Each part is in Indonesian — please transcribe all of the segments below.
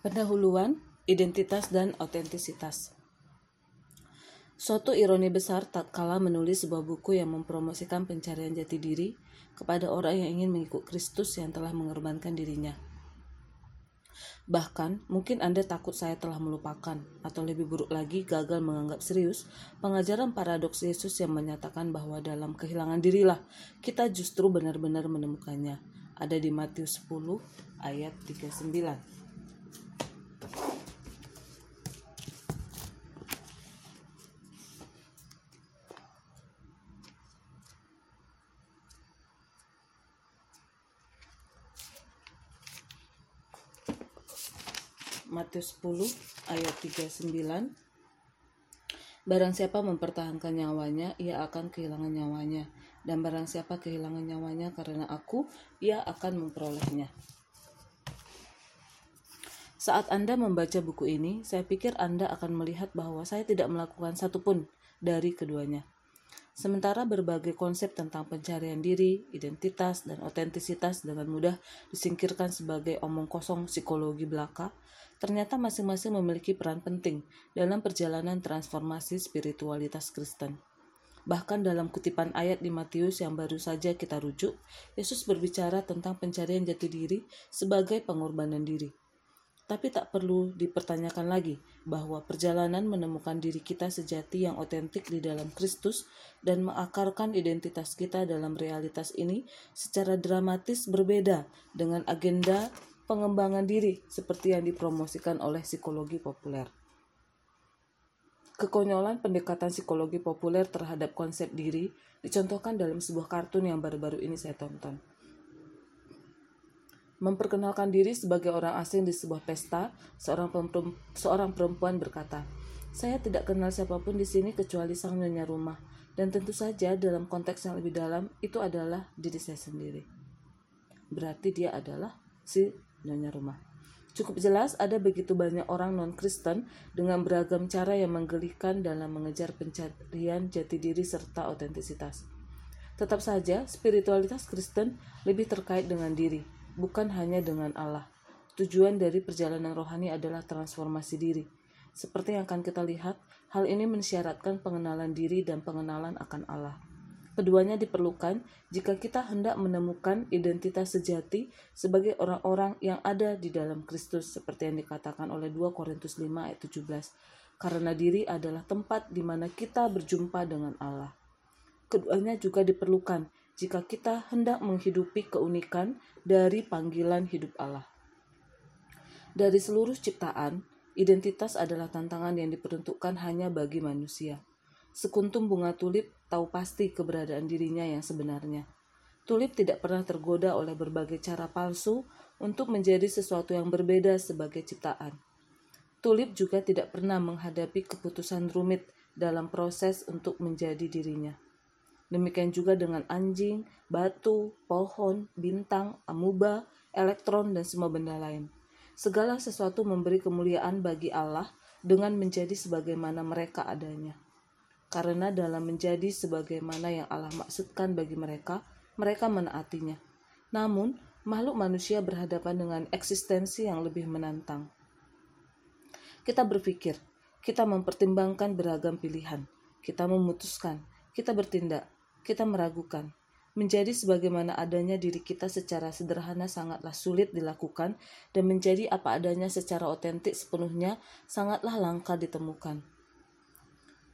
Pendahuluan, identitas dan otentisitas. Suatu ironi besar tak kala menulis sebuah buku yang mempromosikan pencarian jati diri kepada orang yang ingin mengikut Kristus yang telah mengorbankan dirinya. Bahkan, mungkin Anda takut saya telah melupakan, atau lebih buruk lagi, gagal menganggap serius pengajaran paradoks Yesus yang menyatakan bahwa dalam kehilangan dirilah kita justru benar-benar menemukannya. Ada di Matius 10 ayat 39. Matius 10 ayat 39 Barang siapa mempertahankan nyawanya, ia akan kehilangan nyawanya. Dan barang siapa kehilangan nyawanya karena aku, ia akan memperolehnya. Saat Anda membaca buku ini, saya pikir Anda akan melihat bahwa saya tidak melakukan satupun dari keduanya. Sementara berbagai konsep tentang pencarian diri, identitas, dan otentisitas dengan mudah disingkirkan sebagai omong kosong psikologi belaka, ternyata masing-masing memiliki peran penting dalam perjalanan transformasi spiritualitas Kristen. Bahkan dalam kutipan ayat di Matius yang baru saja kita rujuk, Yesus berbicara tentang pencarian jati diri sebagai pengorbanan diri. Tapi tak perlu dipertanyakan lagi bahwa perjalanan menemukan diri kita sejati yang otentik di dalam Kristus dan mengakarkan identitas kita dalam realitas ini secara dramatis berbeda dengan agenda pengembangan diri seperti yang dipromosikan oleh psikologi populer. Kekonyolan pendekatan psikologi populer terhadap konsep diri dicontohkan dalam sebuah kartun yang baru-baru ini saya tonton memperkenalkan diri sebagai orang asing di sebuah pesta, seorang, seorang perempuan berkata, saya tidak kenal siapa pun di sini kecuali sang nyonya rumah, dan tentu saja dalam konteks yang lebih dalam itu adalah diri saya sendiri. Berarti dia adalah si nyonya rumah. Cukup jelas ada begitu banyak orang non-Kristen dengan beragam cara yang menggelikan dalam mengejar pencarian jati diri serta otentisitas. Tetap saja, spiritualitas Kristen lebih terkait dengan diri, bukan hanya dengan Allah. Tujuan dari perjalanan rohani adalah transformasi diri. Seperti yang akan kita lihat, hal ini mensyaratkan pengenalan diri dan pengenalan akan Allah. Keduanya diperlukan jika kita hendak menemukan identitas sejati sebagai orang-orang yang ada di dalam Kristus seperti yang dikatakan oleh 2 Korintus 5 ayat 17. Karena diri adalah tempat di mana kita berjumpa dengan Allah. Keduanya juga diperlukan jika kita hendak menghidupi keunikan dari panggilan hidup Allah. Dari seluruh ciptaan, identitas adalah tantangan yang diperuntukkan hanya bagi manusia. Sekuntum bunga tulip tahu pasti keberadaan dirinya yang sebenarnya. Tulip tidak pernah tergoda oleh berbagai cara palsu untuk menjadi sesuatu yang berbeda sebagai ciptaan. Tulip juga tidak pernah menghadapi keputusan rumit dalam proses untuk menjadi dirinya. Demikian juga dengan anjing, batu, pohon, bintang, amuba, elektron, dan semua benda lain. Segala sesuatu memberi kemuliaan bagi Allah dengan menjadi sebagaimana mereka adanya. Karena dalam menjadi sebagaimana yang Allah maksudkan bagi mereka, mereka menaatinya. Namun, makhluk manusia berhadapan dengan eksistensi yang lebih menantang. Kita berpikir, kita mempertimbangkan beragam pilihan, kita memutuskan, kita bertindak, kita meragukan. Menjadi sebagaimana adanya diri kita secara sederhana sangatlah sulit dilakukan dan menjadi apa adanya secara otentik sepenuhnya sangatlah langka ditemukan.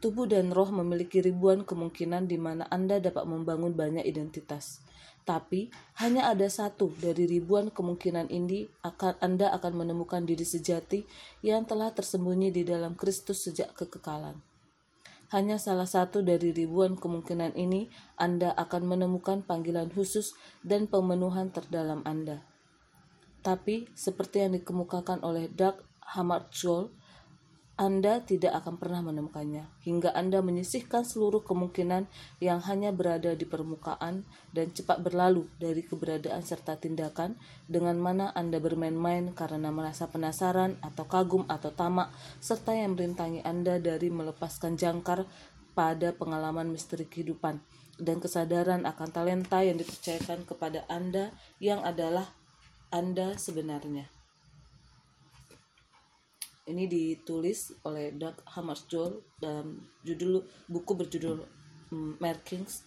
Tubuh dan roh memiliki ribuan kemungkinan di mana Anda dapat membangun banyak identitas. Tapi hanya ada satu dari ribuan kemungkinan ini akan Anda akan menemukan diri sejati yang telah tersembunyi di dalam Kristus sejak kekekalan. Hanya salah satu dari ribuan kemungkinan ini Anda akan menemukan panggilan khusus dan pemenuhan terdalam Anda. Tapi, seperti yang dikemukakan oleh Doug Hammarskjöld, anda tidak akan pernah menemukannya, hingga Anda menyisihkan seluruh kemungkinan yang hanya berada di permukaan dan cepat berlalu dari keberadaan serta tindakan dengan mana Anda bermain-main karena merasa penasaran atau kagum atau tamak, serta yang merintangi Anda dari melepaskan jangkar pada pengalaman misteri kehidupan dan kesadaran akan talenta yang dipercayakan kepada Anda yang adalah Anda sebenarnya. Ini ditulis oleh Doug Hammarskjöld dan judul buku berjudul um, Markings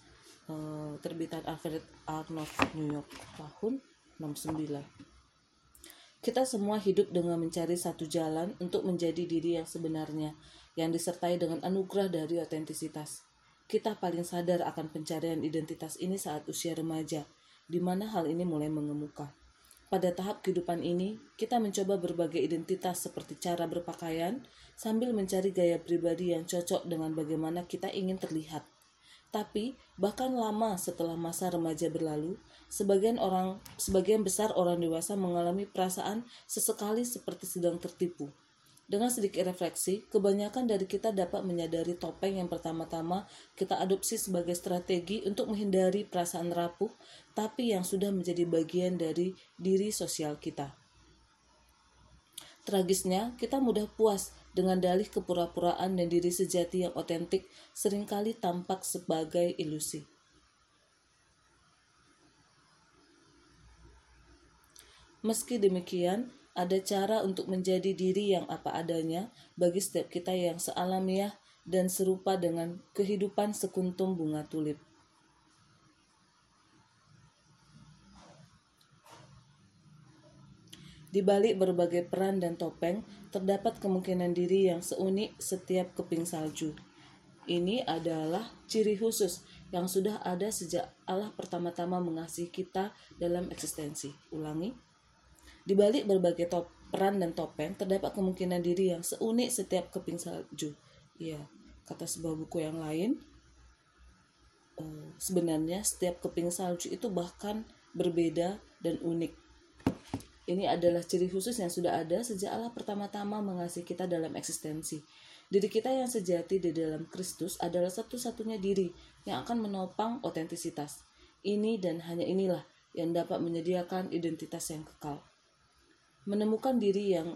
uh, terbitan Alfred Arnold New York tahun 69. Kita semua hidup dengan mencari satu jalan untuk menjadi diri yang sebenarnya, yang disertai dengan anugerah dari otentisitas. Kita paling sadar akan pencarian identitas ini saat usia remaja, di mana hal ini mulai mengemuka. Pada tahap kehidupan ini, kita mencoba berbagai identitas seperti cara berpakaian, sambil mencari gaya pribadi yang cocok dengan bagaimana kita ingin terlihat. Tapi, bahkan lama setelah masa remaja berlalu, sebagian orang sebagian besar orang dewasa mengalami perasaan sesekali seperti sedang tertipu. Dengan sedikit refleksi, kebanyakan dari kita dapat menyadari topeng yang pertama-tama kita adopsi sebagai strategi untuk menghindari perasaan rapuh, tapi yang sudah menjadi bagian dari diri sosial kita. Tragisnya, kita mudah puas dengan dalih kepura-puraan dan diri sejati yang otentik sering kali tampak sebagai ilusi. Meski demikian, ada cara untuk menjadi diri yang apa adanya bagi setiap kita yang sealamiah dan serupa dengan kehidupan sekuntum bunga tulip. Di balik berbagai peran dan topeng, terdapat kemungkinan diri yang seunik setiap keping salju. Ini adalah ciri khusus yang sudah ada sejak Allah pertama-tama mengasihi kita dalam eksistensi. Ulangi. Di balik berbagai top, peran dan topeng, terdapat kemungkinan diri yang seunik setiap keping salju. Ya, kata sebuah buku yang lain, eh, sebenarnya setiap keping salju itu bahkan berbeda dan unik ini adalah ciri khusus yang sudah ada sejak Allah pertama-tama mengasihi kita dalam eksistensi. Diri kita yang sejati di dalam Kristus adalah satu-satunya diri yang akan menopang otentisitas. Ini dan hanya inilah yang dapat menyediakan identitas yang kekal. Menemukan diri yang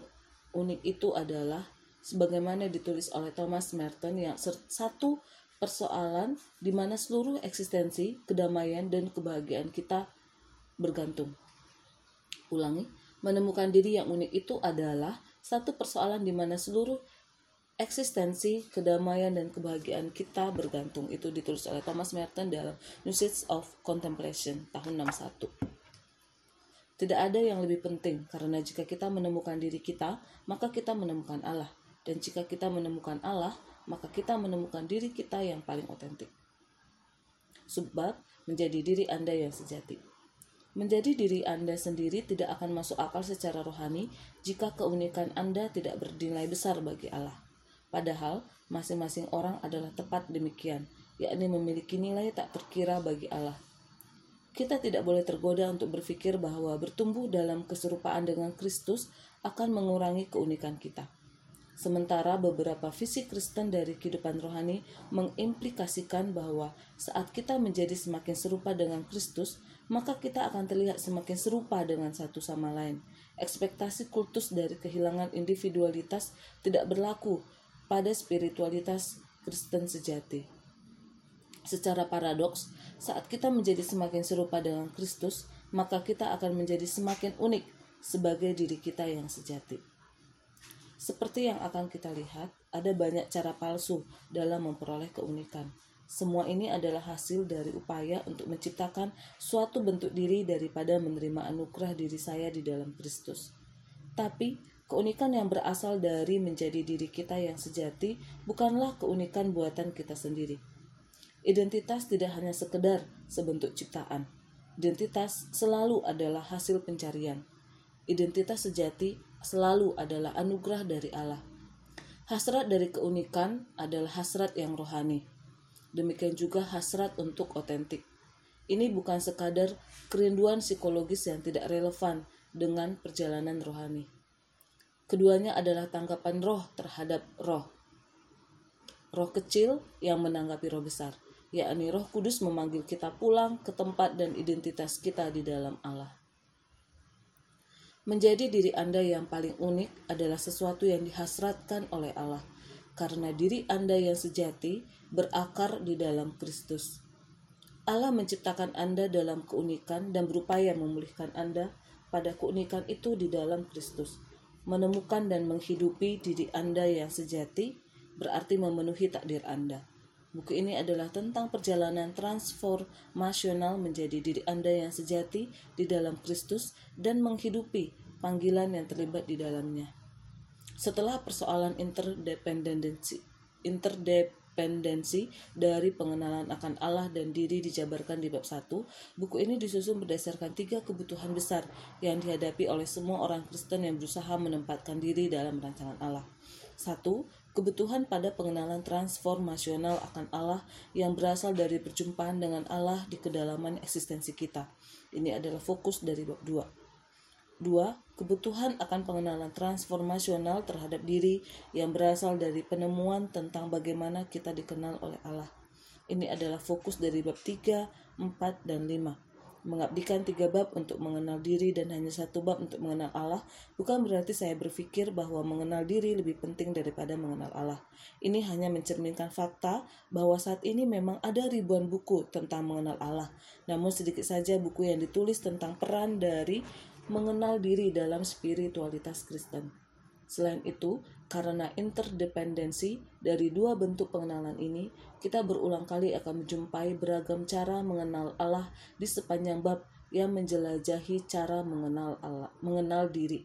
unik itu adalah sebagaimana ditulis oleh Thomas Merton yang satu persoalan di mana seluruh eksistensi, kedamaian, dan kebahagiaan kita bergantung. Ulangi, menemukan diri yang unik itu adalah satu persoalan di mana seluruh eksistensi, kedamaian, dan kebahagiaan kita bergantung. Itu ditulis oleh Thomas Merton dalam Usage of Contemplation tahun 61. Tidak ada yang lebih penting karena jika kita menemukan diri kita, maka kita menemukan Allah. Dan jika kita menemukan Allah, maka kita menemukan diri kita yang paling otentik. Sebab menjadi diri Anda yang sejati. Menjadi diri Anda sendiri tidak akan masuk akal secara rohani jika keunikan Anda tidak bernilai besar bagi Allah. Padahal, masing-masing orang adalah tepat demikian, yakni memiliki nilai tak terkira bagi Allah. Kita tidak boleh tergoda untuk berpikir bahwa bertumbuh dalam keserupaan dengan Kristus akan mengurangi keunikan kita. Sementara beberapa visi Kristen dari kehidupan rohani mengimplikasikan bahwa saat kita menjadi semakin serupa dengan Kristus, maka kita akan terlihat semakin serupa dengan satu sama lain. Ekspektasi kultus dari kehilangan individualitas tidak berlaku pada spiritualitas Kristen sejati. Secara paradoks, saat kita menjadi semakin serupa dengan Kristus, maka kita akan menjadi semakin unik sebagai diri kita yang sejati. Seperti yang akan kita lihat, ada banyak cara palsu dalam memperoleh keunikan. Semua ini adalah hasil dari upaya untuk menciptakan suatu bentuk diri daripada menerima anugerah diri saya di dalam Kristus. Tapi, keunikan yang berasal dari menjadi diri kita yang sejati bukanlah keunikan buatan kita sendiri. Identitas tidak hanya sekedar sebentuk ciptaan. Identitas selalu adalah hasil pencarian. Identitas sejati selalu adalah anugerah dari Allah. Hasrat dari keunikan adalah hasrat yang rohani demikian juga hasrat untuk otentik. Ini bukan sekadar kerinduan psikologis yang tidak relevan dengan perjalanan rohani. Keduanya adalah tanggapan roh terhadap roh. Roh kecil yang menanggapi roh besar, yakni roh kudus memanggil kita pulang ke tempat dan identitas kita di dalam Allah. Menjadi diri Anda yang paling unik adalah sesuatu yang dihasratkan oleh Allah, karena diri Anda yang sejati berakar di dalam Kristus. Allah menciptakan Anda dalam keunikan dan berupaya memulihkan Anda pada keunikan itu di dalam Kristus. Menemukan dan menghidupi diri Anda yang sejati berarti memenuhi takdir Anda. Buku ini adalah tentang perjalanan transformasional menjadi diri Anda yang sejati di dalam Kristus dan menghidupi panggilan yang terlibat di dalamnya. Setelah persoalan interdependensi, interdependensi dari pengenalan akan Allah dan diri dijabarkan di bab 1, buku ini disusun berdasarkan tiga kebutuhan besar yang dihadapi oleh semua orang Kristen yang berusaha menempatkan diri dalam rancangan Allah. Satu, kebutuhan pada pengenalan transformasional akan Allah yang berasal dari perjumpaan dengan Allah di kedalaman eksistensi kita. Ini adalah fokus dari bab 2. Dua, kebutuhan akan pengenalan transformasional terhadap diri yang berasal dari penemuan tentang bagaimana kita dikenal oleh Allah. Ini adalah fokus dari bab 3, 4, dan 5 mengabdikan tiga bab untuk mengenal diri dan hanya satu bab untuk mengenal Allah, bukan berarti saya berpikir bahwa mengenal diri lebih penting daripada mengenal Allah. Ini hanya mencerminkan fakta bahwa saat ini memang ada ribuan buku tentang mengenal Allah, namun sedikit saja buku yang ditulis tentang peran dari mengenal diri dalam spiritualitas Kristen. Selain itu, karena interdependensi dari dua bentuk pengenalan ini, kita berulang kali akan menjumpai beragam cara mengenal Allah di sepanjang bab yang menjelajahi cara mengenal Allah, mengenal diri.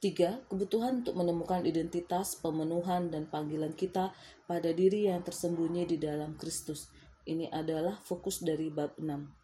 Tiga, kebutuhan untuk menemukan identitas, pemenuhan, dan panggilan kita pada diri yang tersembunyi di dalam Kristus. Ini adalah fokus dari bab 6.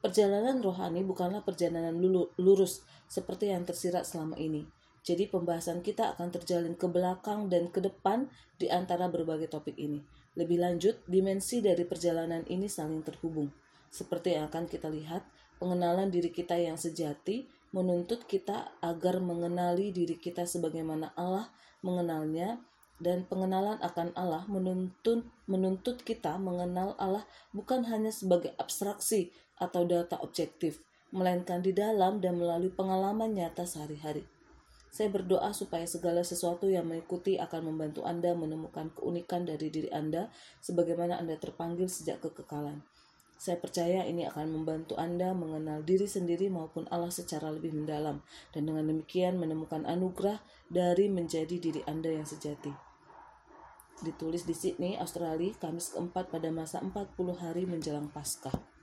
Perjalanan rohani bukanlah perjalanan lurus seperti yang tersirat selama ini. Jadi pembahasan kita akan terjalin ke belakang dan ke depan di antara berbagai topik ini. Lebih lanjut, dimensi dari perjalanan ini saling terhubung. Seperti yang akan kita lihat, pengenalan diri kita yang sejati menuntut kita agar mengenali diri kita sebagaimana Allah mengenalnya dan pengenalan akan Allah menuntut menuntut kita mengenal Allah bukan hanya sebagai abstraksi atau data objektif, melainkan di dalam dan melalui pengalaman nyata sehari-hari. Saya berdoa supaya segala sesuatu yang mengikuti akan membantu Anda menemukan keunikan dari diri Anda sebagaimana Anda terpanggil sejak kekekalan. Saya percaya ini akan membantu Anda mengenal diri sendiri maupun Allah secara lebih mendalam dan dengan demikian menemukan anugerah dari menjadi diri Anda yang sejati. Ditulis di Sydney, Australia, Kamis keempat pada masa 40 hari menjelang Paskah.